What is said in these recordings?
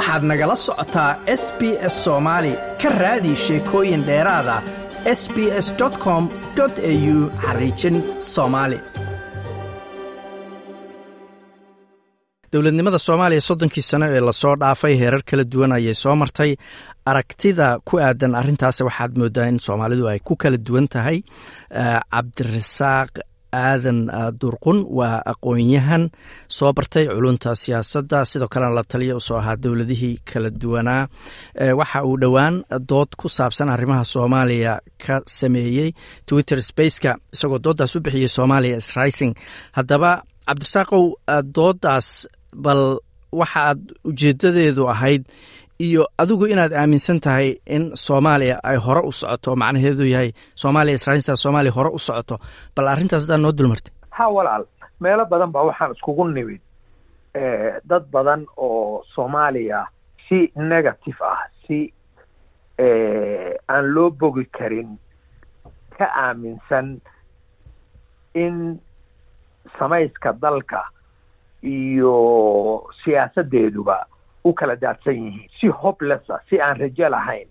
waxaad nagala socotaa s b s soomaali ka raadi sheekooyin dheeraada s b s com au xariijin soomaali dowladnimada soomaaliya soddonkii sano ee la soo dhaafay heerar kala duwan ayay soo martay. Aragtida ku aadan arrintaas waxaad moodaa in soomaalidu ay ku kala duwan tahay cabdirasaaq aadan durqun waa aqoon-yahan. Soo bartay culunta siyaasadda sidoo kalena la taliya u soo ahaa dowladihii kala duwanaa. Waxa uu dhowaan dood ku saabsan arrimaha soomaaliya ka sameeyey twitter spaceka isagoo dooddaas u bixiyey soomaaliya srising haddaba cabdirasaaqow dooddaas bal waxa aad ujeedadeedu ahayd iyo adigu inaad aaminsan tahay in soomaaliya ay hore u socoto macnaheedu yahay soomaaliya israainta soomaaliya hore u socoto. Bal arrintaas hadaa noo dulmartay. Ha walaal. Meelo badan ba waxaan iskugu nimid dad badan oo soomaaliya si negative ah si aan loo bogi karin ka aaminsan in samayska dalka iyo siyaasaddeeduba u kala daadsan yihiin. Si hoblessa si aan rajo lahayn.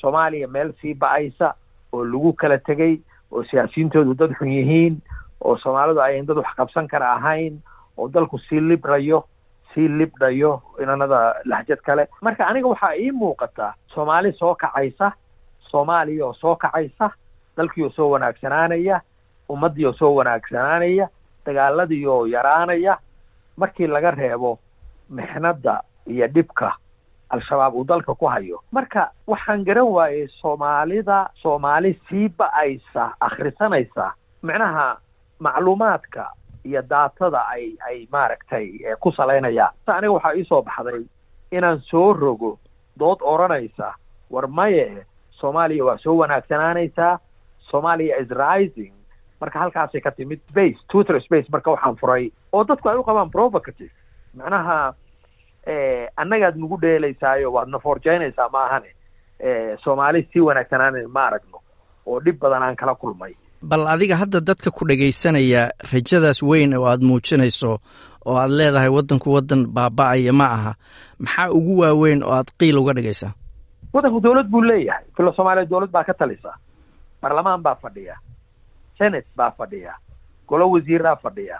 Soomaaliya meel sii ba'aysa oo lagu kala tegey oo siyaasiyiintoodu dad xun yihiin oo soomaalidu ayan dad wax qabsan kara ahayn oo dalku sii librayo sii libdhayo inanada laxjad kale. Marka aniga waxaa ii muuqata soomaali soo kacaysa soomaaliya oo soo kacaysa dalkii oo soo wanaagsanaanaya ummaddii oo soo wanaagsanaanaya dagaaladii oo yaraanaya. Markii laga reebo mixnadda iyo dhibka al-shabaab uu dalka ku hayo. Marka waxaan garan waayey soomaalida soomaali sii ba'aysa akhrisanaysa micnaha macluumaadka iyo daatada ay ay maaragtay ku salaynayaan aniga waxaa iisoo baxday inaan soo rogo dood odranaysa war maye soomaaliya waa soo wanaagsanaanaysaa soomaaliya is rising. Marka halkaasay ka timid space twitter space marka waxaan furay. Oo dadku ay u qabaan provocative macnaha annagaad nagu dheelaysaayo waad na foorjeynaysaa ma ahane soomaali sii wanaagsanaanan ma aragno oo dhib badan aan kala kulmay bal adiga hadda dadka ku dhegaysanaya rajadaas weyn oo aad muujinayso oo aad leedahay waddanku waddan baaba-aya ma aha maxaa ugu waaweyn oo aad qiil uga dhigaysaa? Waddanku dawlad buu leeyahay. Filo soomaaliya dawlad baa ka talisa baarlamaan baa fadhiya. Senate baa fadhiya. Golo wasiiraa fadhiya.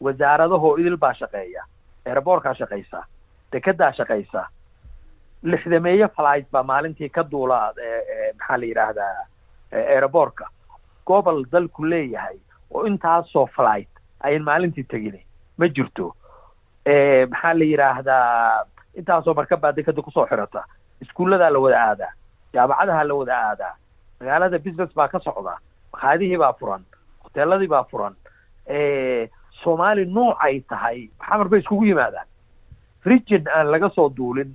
Wasaaradahoo idil baa shaqeeya. Eeraboorkaa shaqaysa dekedaa shaqaysa lixdameeye flight baa maalintii ka duula maxaa la yidhaahdaa eeraboorka gobol dalku leeyahay oo intaasoo flight ayan maalintii tegin ma jirto. Maxaa la yidhaahdaa intaasoo markab baa dekeda ku soo xirata. Iskuulladaa la wada aadaa. Jaamacadaha la wada aadaa. Magaalada business baa ka socda. Makhaadihii baa furan. Hoteeladii baa furan. Soomaali noocay tahay. Xamar bay iskugu yimaadaan region aan laga soo duulin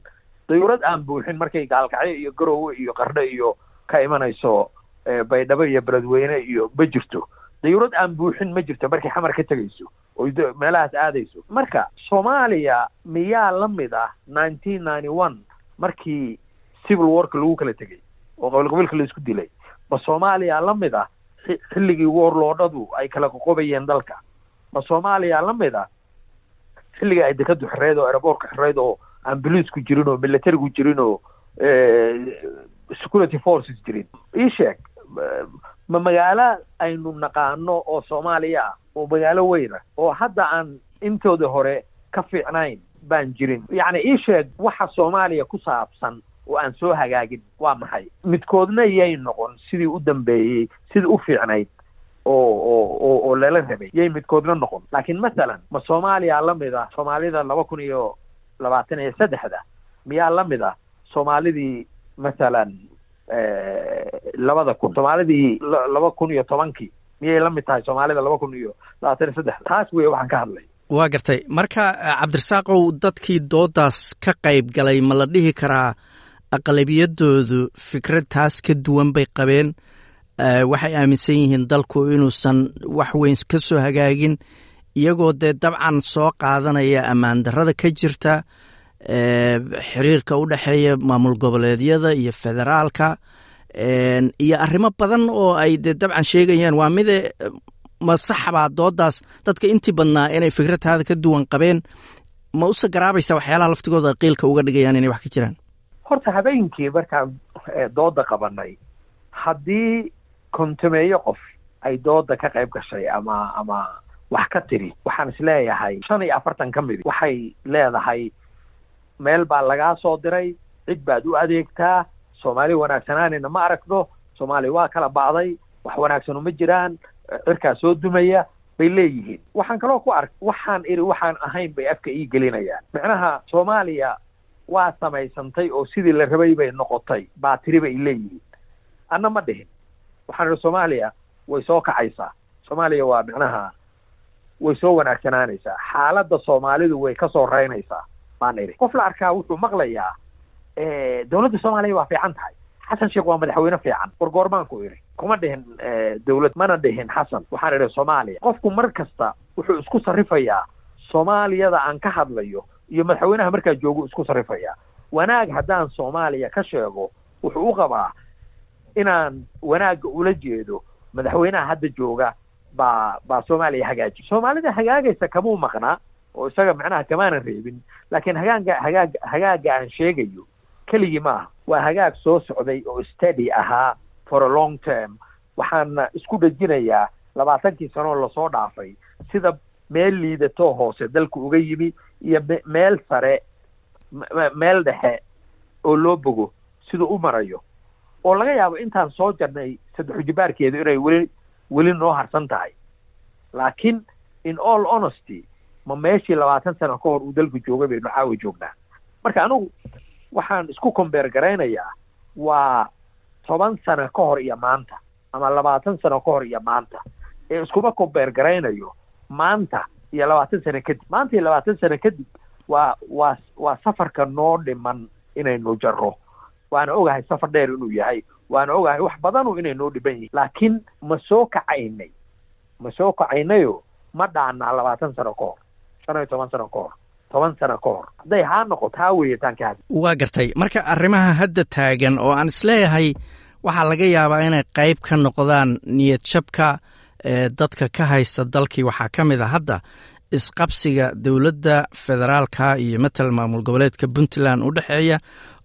dawlad aan buuxin markay gaalkacyo iyo garowe iyo qardho iyo ka imanayso baydhabo iyo beledweyne iyo ma jirto. Dawlad aan buuxin ma jirto markay xamar ka tegayso oo meelahaas aadayso. Marka soomaaliya miyaa la mid ah nineteen ninety one markii civil warka lagu kala tegay oo qabiil qabiilka la isku dilay. Ma soomaaliya la mid ah xilligii warloodhadu ay kala qoqobayeen dalka. Ma soomaaliya la mid ah xilligii ay dekadu xereyd oo aeroboortka xereyd oo ku jirin oo military ku jirin oo security forces jirin. Ii sheeg ma magaalo aynu naqaano oo soomaaliya ah oo magaalo weyna oo hadda aan intooda hore ka fiicnayn baan jirin. Yacni ii sheeg waxa soomaaliya ku saabsan oo aan soo hagaagin waa maxay. Midkoodna yay noqon sidii u dambeeyey sidii u fiicnayd oo oo oo lala rabay yay midkoodna noqon laakiin masalan ma soomaaliya la mid ah soomaalida laba kun iyo labaatan iyo saddexda miyaa la mid ah soomaalidii masalan labada kun soomaalidii laba kun iyo tobankii miyay la mid tahay soomaalida laba kun iyo labaatan iyo saddexda taas wey waxaan ka hadlay waa gartay marka cabdirasaaqow dadkii doodaas ka qayb galay ma la dhihi karaa aqlabiyadoodu fikrad taas ka duwan bay qabeen waxay aaminsan yihiin dalku inuusan wax weyn ka soo hagaagin iyagoo dee dabcan soo qaadanaya ammaan darrada ka jirta xiriirka u dhexeeya maamul goboleedyada iyo federaalka. Iyo arrimo badan oo ay dee dabcan sheegayaan waa mide ma saxbaa doodaas? Dadka intii badnaa inay fikradtaada ka duwan qabeen ma u sagaraabaysa waxyaalaha laftigooda qiilka uga dhigayaan inay wax ka jiraan? Horta habeenkii markaan dooda qabanay haddii kontumeeyo qof ay dooda ka qayb gashay ama ama wax ka tiri. Waxaan is leeyahay shan iyo afartan ka midi waxay leedahay meel baa lagaa soo diray cid baad u adeegtaa soomaali wanaagsanaanina ma aragno soomaaliya waa kala ba'day wax wanaagsanu ma jiraan cirkaa soo dumaya bay leeyihiin. Waxaan kaloo ku ark waxaan iri waxaan ahayn bay afka ii gelinayaan. Micnaha soomaaliya waa samaysantay oo sidii la rabay bay noqotay baa tiri bay leeyihiin. Anna ma dhihin waxaan idhi soomaaliya way soo kacaysaa. Soomaaliya waa micnaha way soo wanaagsanaanaysaa xaaladda soomaalidu way ka soo reynaysaa baan idhi. Qof la arkaa wuxuu maqlayaa dowladda soomaaliya waa fiican tahay. Xasan sheekh waa madaxweyne fiican. Wargoormaanku idhi kuma dhihin dowlad mana dhihin xasan. Waxaan idhi soomaaliya. Qofku mar kasta wuxuu isku sarrifayaa soomaaliyada aan ka hadlayo iyo madaxweynaha markaa joogu isku sarrifayaa wanaag haddaan soomaaliya ka sheego wuxuu u qabaa inaan wanaagga ula jeedo madaxweynaha hadda jooga baa baa soomaaliya hagaaji. Soomaalida hagaagaysa kamuu maqnaa oo isaga macnaha kamaanan reebin laakiin hagaaga hagaag hagaagga aan sheegayo keligii maaha waa hagaag soo socday oo steady ahaa for a long term. Waxaana isku dhejinayaa labaatankii sanoo la soo dhaafay sida meel liidatoo hoose dalka uga yimi iyo meel sare meel dhexe oo loo bogo siduu u marayo oo laga yaabo intaan soo jarnay saddexu jibaarkeedu inay weli weli noo harsan tahay. Laakiin in all honesty ma meeshii labaatan sano ka hor uu dalku joogay baynu caawa joognaa. Marka anigu waxaan isku combeer garaynayaa waa toban sano ka hor iyo maanta ama labaatan sano ka hor iyo maanta. Ee iskuma combeer garaynayo maanta iyo labaatan sano kadib. Maanta iyo labaatan sano kadib waa waa waa safarka noo dhiman inaynu jarro waana ogahay safar dheer inuu yahay waana ogahay wax badanu inay noo dhiban yihiin laakiin ma soo kacaynay ma soo kacaynayo ma dhaanaa labaatan sano ka hor shan iyo toban sano ka hor toban sano ka hor. Hadday haa noqoto haa weeyataan ka hadli. Waa gartay. Marka arrimaha hadda taagan oo aan is leeyahay waxaa laga yaabaa inay qayb ka noqdaan niyad jabka ee dadka ka haysta dalkii. Waxaa ka mid a hadda isqabsiga dowladda federaalka iyo matal maamul goboleedka puntland u dhexeeya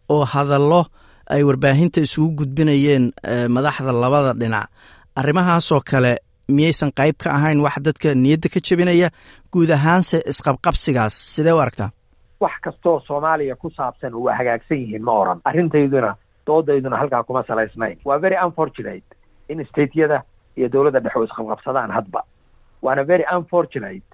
oo hadallo ay warbaahinta isugu gudbinayeen madaxda labada dhinac. Arrimahaasoo kale miyaysan qayb ka ahayn wax dadka niyadda ka jebinaya guud ahaanse isqabqabsigaas. Sidee u aragtaa? Wax kastoo soomaaliya ku saabsan waa hagaagsan yihiin ma oran. Arrintayduna doodayduna halkaa kuma salaysnayn. Waa very unfortunate in stateyada iyo dowladda dhexe oo isqabqabsadaan hadba. Waana very unfortunate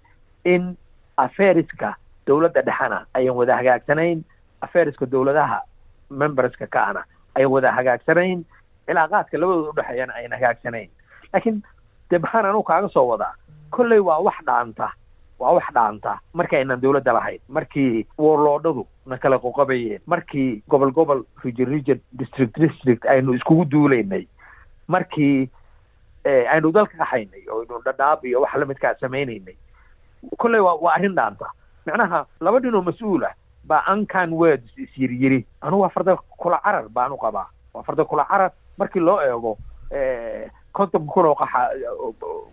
in affaireska dowladda dhexena ayan wada hagaagsanayn affaireska dowladaha memberska ka ana ayan wada hagaagsanayn cilaaqaadka labadooda udhexeeyana ayan hagaagsanayn laakiin dee maxaan anugu kaaga soo wadaa. Kolley waa wax dhaanta waa wax dhaanta. Markii aynan dowladda lahayn markii warloodhadu na kala qoqobayeen markii gobol gobol region region district district aynu iskugu duulaynay markii aynu dalka qaxaynay oo aynu dhadhaab iyo wax lamidkaa samaynaynay. Kolley waa waa arrin dhaanta. Macnaha laba nin oo mas'uul ah baa uncan words isyiri yiri anugu waa farda kula carar baanu qabaa. Waa kula carar markii loo eego konton kun oo qaxa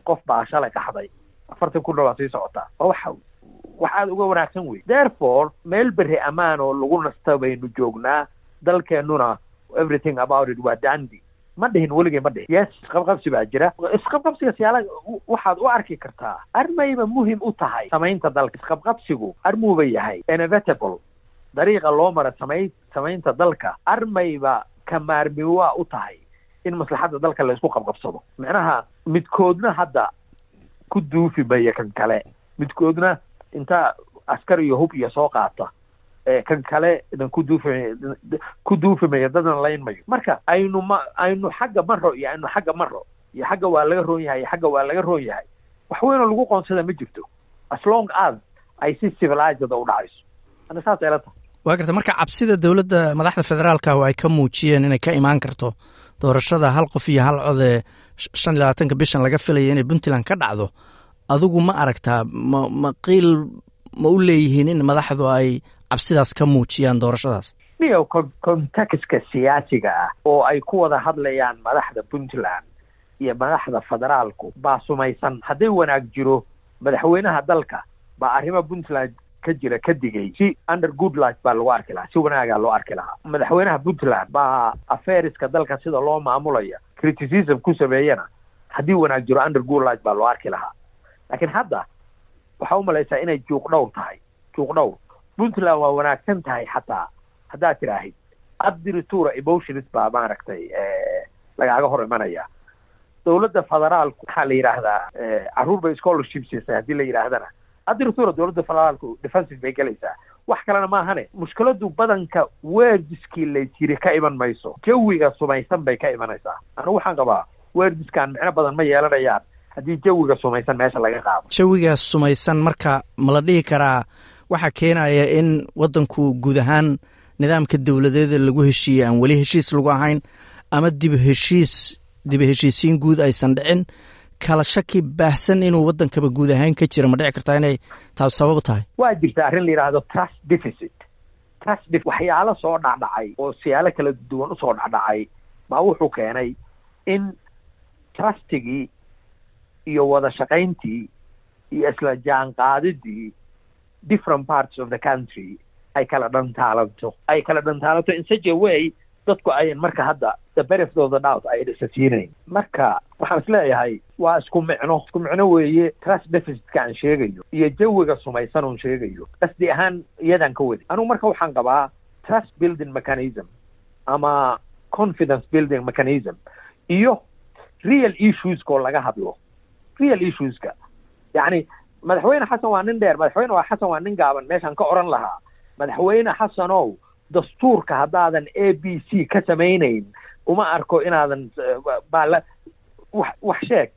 qof baa shalay qaxday afartan kunna waa sii socotaa waa wax wax aada uga wanaagsan wey therefore meel beri ammaan oo lagu nasta baynu joognaa dalkeennuna everything about it waa dandy ma dhihin weligay ma dhihin. Yes isqabqabsi baa jira. Isqabqabsiga siyaala waxaad u arki kartaa armayba muhiim u tahay samaynta dalka. Isqabqabsigu armuuba yahay. Inevitable. Dariiqa loo mara samay samaynta dalka armayba kamaarmi waa u tahay in maslaxadda dalka la isku qabqabsado. Macnaha midkoodna hadda ku duufi maya kan kale. Midkoodna inta askar iyo hub iyo soo qaata kan kale idan ku duufi ku duufi mayo dadna layn mayo. Marka aynu aynu xagga maro iyo aynu xagga maro iyo xagga waa laga roon yahay iyo xagga waa laga roon yahay wax weynoo lagu qoonsada ma jirto. As long as ay si civilized u dhacayso. Ana saas ayla tahay. Waa garta marka cabsida dowladda madaxda federaalka oo ay ka muujiyeen inay ka imaan karto doorashada hal qof iyo hal cod ee shan iyo labaatanka bishan laga filaya inay puntland ka dhacdo adigu ma aragtaa ma ma qiil ma u leeyihiin in madaxdu ay cabsidaas ka muujiyaan doorashadaas? Niyo contextka siyaasiga ah oo ay ku wada hadlayaan madaxda puntland iyo madaxda federaalku baa sumaysan. Hadday wanaag jiro madaxweynaha dalka baa arrimo puntland ka jira ka digay. Si under good life baa lagu arki lahaa si wanaagaa loo arki lahaa. Madaxweynaha puntland baa affaireska dalka sida loo maamulaya criticism ku sameeyana haddii wanaag jiro under good life baa loo arki lahaa. Laakiin hadda waxaa u malaysaa inay juuq dhowr tahay juuq dhowr puntland waa wanaagsan tahay xataa. Haddaad tidhaahid abdiritura emotions baa maaragtay lagaaga hor imanaya. Dowladda federaalku waxaa la yidhaahdaa carruur bay scholarship siisay haddii la yidhaahdana. Abdiritura dowladda federaalku defensive bay gelaysaa wax kalena maahane mushkiladu badanka weerdiskii laysyiri ka iman mayso. Jawiga sumaysan bay ka imanaysaa. Anigu waxaan qabaa weerdiskan micno badan ma yeelanayaan. Haddii jawiga sumaysan meesha laga qaado. Jawigaas sumaysan marka ma la dhihi karaa waxaa keenaya in waddanku guud ahaan nidaamka dowladeeda lagu heshiiyey aan weli heshiis lagu ahayn ama dib heshiis dib heshiisiin guud aysan dhicin kala shaki baahsan inuu waddankaba guud ahaan ka jira ma dhici kartaa inay taas sabab tahay? Waa jirta arrin la yidhaahdo trust deficit. Trust waxyaalo soo dhacdhacay oo siyaalo kala duwan u soo dhacdhacay baa wuxuu keenay in trustigii iyo wada shaqayntii iyo isla jaanqaadidii different parts of the country. Ay kala dhantaalanto ay kala dhantaalanto in such a way dadku ayan marka hadda the benefit of the doubt ay dhisasiinayn marka waxaan is leeyahay waa isku micno. Isku micno weeye trust deficitka aan sheegayo iyo jawiga sumaysan oon sheegayo. Qasdi ahaan iyadaan ka wadi. Anugu marka waxaan qabaa trust building mechanism ama confidence building mechanism iyo real issueska oo laga hadlo. Real issueska yacni madaxweyne xasan waa nin dheer. Madaxweyne waa xasan waa nin gaaban. Meeshaan ka oran lahaa. Madaxweyne xasanow dastuurka haddaadan a b c ka samaynayn uma arko inaadan baala wax wax sheeg.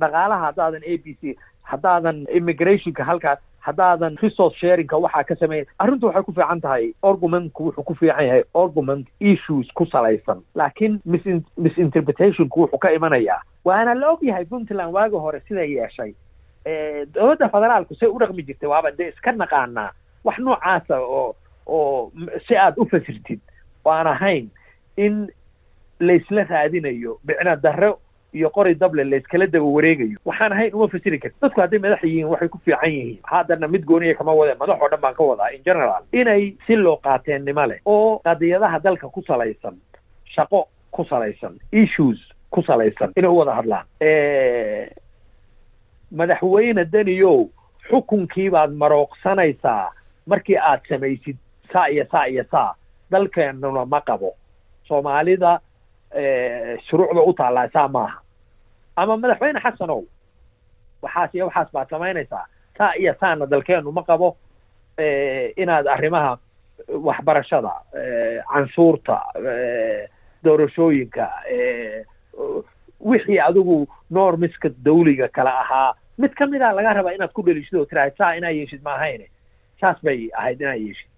Dhaqaalaha haddaadan a b c haddaadan immigrationka halkaas haddaadan resource sharingka waxaa ka sameyn arrintu waxay ku fiican tahay. Argumentku wuxuu ku fiican yahay. Argument issues ku salaysan. Laakiin mis misinterpretationku wuxuu ka imanayaa. Waana la og yahay puntland waagi hore siday yeeshay dowladda federaalku say u dhaqmi jirtay waaba dee iska naqaanaa. Wax noocaasa oo oo si aad u fasirtid oo aan ahayn in laysla raadinayo bicna darro iyo qori dable layskala daba wareegayo. Waxaan ahayn uma fasiri karti dadku hadday madax yihiin waxay ku fiican yihiin. Haddana mid gooniya kama wade madax oo dhan baan ka wadaa in general inay si loo qaateennimo leh. Oo qadiyadaha dalka ku salaysan shaqo ku salaysan issues ku salaysan inay u wada hadlaan madaxweyne daniyow xukunkii baad marooqsanaysaa markii aad samaysid saa iyo saa iyo saa dalkeennuna ma qabo. Soomaalida shuruucda u taallaa saa maaha. Ama madaxweyne xasanow waxaas iyo waxaas baad samaynaysaa saa iyo saana dalkeennu ma qabo inaad arrimaha waxbarashada canshuurta doorashooyinka wixii adigu normiska dawliga kale ahaa mid ka mid a laga rabaa inaad ku dheliishid oo tiraahid saa inaa yeeshid ma ahayne saas bay ahayd inaa yeeshid.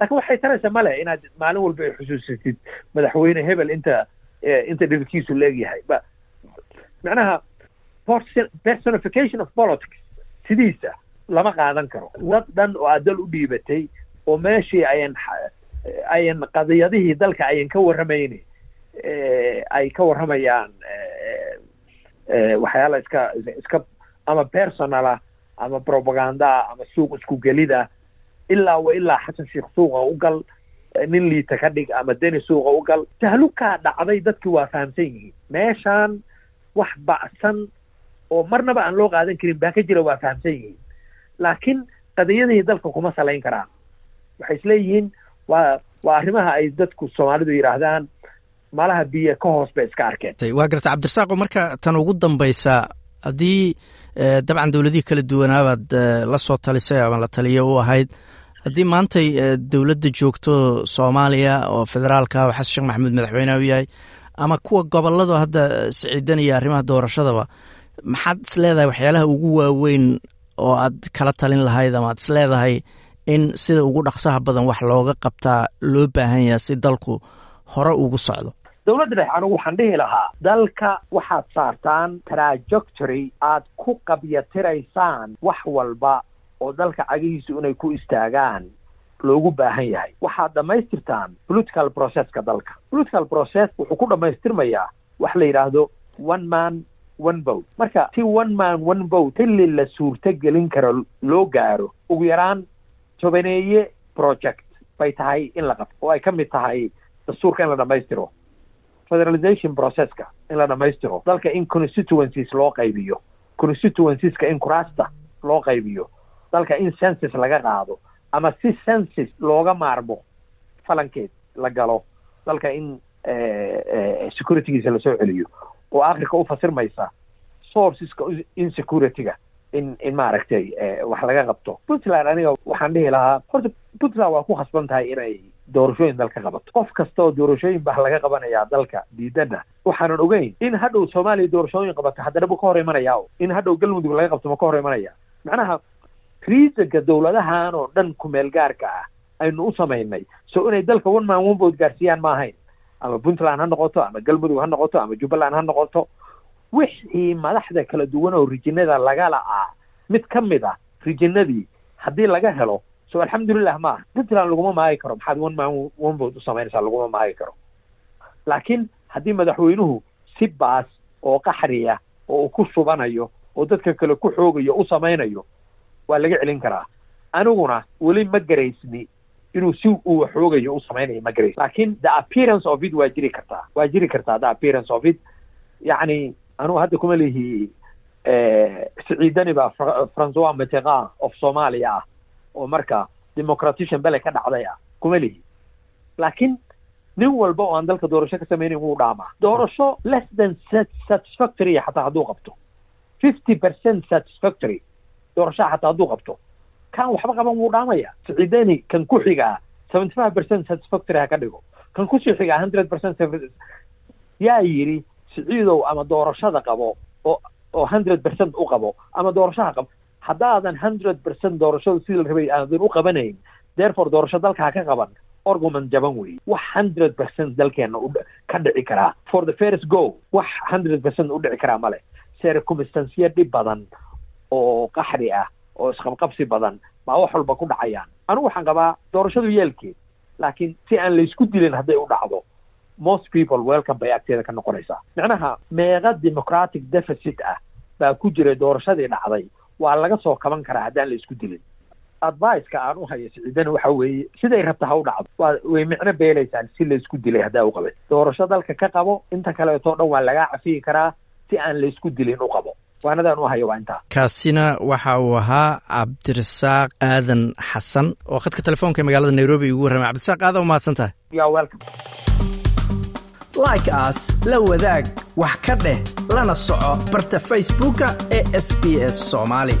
Laakiin waxay taraysa male inaad maalin walba ay xusuusatid madaxweyne hebel inta inta dhibkiisu leegyahay ba macnaha personification of politics sidiisa lama qaadan karo. Dad dhan oo aad u dhiibatay oo meeshii ayan ayan qadiyadihii dalka ayan ka warramayne ay ka warramayaan waxyaala iska iska ama personala ama propagandaa ama suuq isku gelida ilaa wa ilaa xasan sheekh suuqa u gal nin liita ka dhig ama deni suuqa u gal. Tahlukaa dhacday dadki waa fahamsan yihiin. Meeshaan wax ba'san oo marnaba aan loo qaadan karin baa ka jira waa fahamsan yihiin. Laakiin qadiyadihii dalka kuma salayn karaan. Waxay isleeyihiin waa waa arrimaha ay dadku soomaalidu yidhaahdaan malaha biyo ka hoos bay iska arkeen. Waa garta cabdirasaaqo marka tan ugu dambaysa haddii dabcan dowladihii kala duwanaabaad la soo talisay ama la taliyo u ahayd haddii maantay dowladda joogto soomaaliya oo federaalka oo xasan sheekh maxamuud madaxweyneha u yahay ama kuwa goboladu hadda siciidanaya arrimaha doorashadaba maxaad is leedahay waxyaalaha ugu waaweyn oo aad kala talin lahayd ama aad is leedahay in sida ugu dhaqsaha badan wax looga qabtaa loo baahan yaha si dalku hore ugu socdo dowladda dhexe anigu waxaan dhihi lahaa dalka waxaad saartaan trajectory aad ku qabyatiraysaan wax walba oo dalka cagihiisu inay ku istaagaan loogu baahan yahay. Waxaad dhammaystirtaan political processka dalka. Political process wuxuu ku dhammaystirmayaa wax la yidhaahdo one man one vote. Marka si one man one vote xilli la suurto gelin karo loo gaaro ugu yaraan tobaneeye project bay tahay in la qabto oo ay ka mid tahay dastuurka in la dhamaystiro federalization processka in la dhamaystiro. Dalka in constituencies loo qaybiyo constituencieska in kuraasta loo qaybiyo dalka in census laga qaado ama si census looga maarmo falankeed la galo dalka in securitygiisa la soo celiyo. Oo africa u fasirmaysa sourceska insecurity-ga in in maaragtay wax laga qabto. Puntland aniga waxaan dhihi lahaa horta puntland waa ku khasban tahay inay doorashooyin dalka qabato qof kasta oo doorashooyin baa laga qabanayaa dalka diidana waxaanan ogeyn in hadhow soomaaliya doorashooyin qabato haddana ma ka hor imanaya in hadhow galmudug laga qabto ma ka hor imanaya macnaha riisanka dowladahan oo dhan kumeel gaarka ah aynu u samaynay. So inay dalka one man one vote gaarsiiyaan ma ahayn. Ama puntland ha noqoto ama galmudug ha noqoto ama jubbaland ha noqoto. Wixii madaxda kala duwan oo rijinada lagala ah mid ka mid ah rijinadii haddii laga helo so alxamdulilah maaha puntland laguma maagi karo. Maxaad one man one vote u laguma maagi karo. Laakiin haddii madaxweynuhu si baas oo qaxriya oo uu ku shubanayo oo dadka kale ku xoogayo u samaynayo waa laga celin karaa. Aniguna weli ma garaysni inuu si uu xoogayo u samaynayo ma garays laakiin the appearance of it waa jiri kartaa. Waa jiri kartaa the appearance of it. Yacni anugu hadda kuma lihi siciidani baa francois mitterrand of soomaaliya ah oo marka democratician bele ka dhacday ah kuma lihi laakiin nin walba oo aan dalka doorasho ka samaynayn wuu dhaamaa doorasho less than satisfactory xataa hadduu qabto. fifty percent satisfactory doorashaha xataa hadduu qabto. Kan waxba qaban wuu dhaamaya. Siciidani kan ku xigaa seventy five percent satisfactory ha ka dhigo. Kan ku sii xigaa hundred percent yaa yidhi siciidow ama doorashada qabo oo oo hundred percent u qabo ama doorashaha qabo haddaadan hundred percent doorashada sidii la rabay aadan u qabanayn therefore doorasho dalka ha ka qaban. Argument jaban weeye wax hundred percent dalkeena u ka dhici karaa. For the first go wax hundred percent u dhici karaa male circumstanciya dhib badan oo qaxri ah oo isqabqabsi badan baa wax walba ku dhacayaan. Anigu waxaan qabaa doorashadu yeelkeed laakiin si aan laysku dilin hadday u dhacdo most people welcome bay agteeda ka noqonaysaa. Macnaha meeqa democratic deficit ah baa ku jiray doorashadii dhacday waa laga soo kaban karaa haddaan la isku dilin. Adviceka aan u hayo siciidana waxa weeye siday rabta ha u dhacdo. Waa way micno beelaysaan si la isku dilay haddaa u qabay doorasho dalka ka qabo inta kaleetoo dhan waa lagaa cafiyi karaa si aan la isku dilin u qabo. Waanadaan u hayo waa intaa. Kaasina waxa uu ahaa cabdirasaaq aadan xasan oo khadka telefoonka magaalada nairobi ugu warramay cabdirasaaq aada u mahadsan tahay ya welcome like as la wadaag wax ka dheh lana soco barta facebooka ee sb s soomaali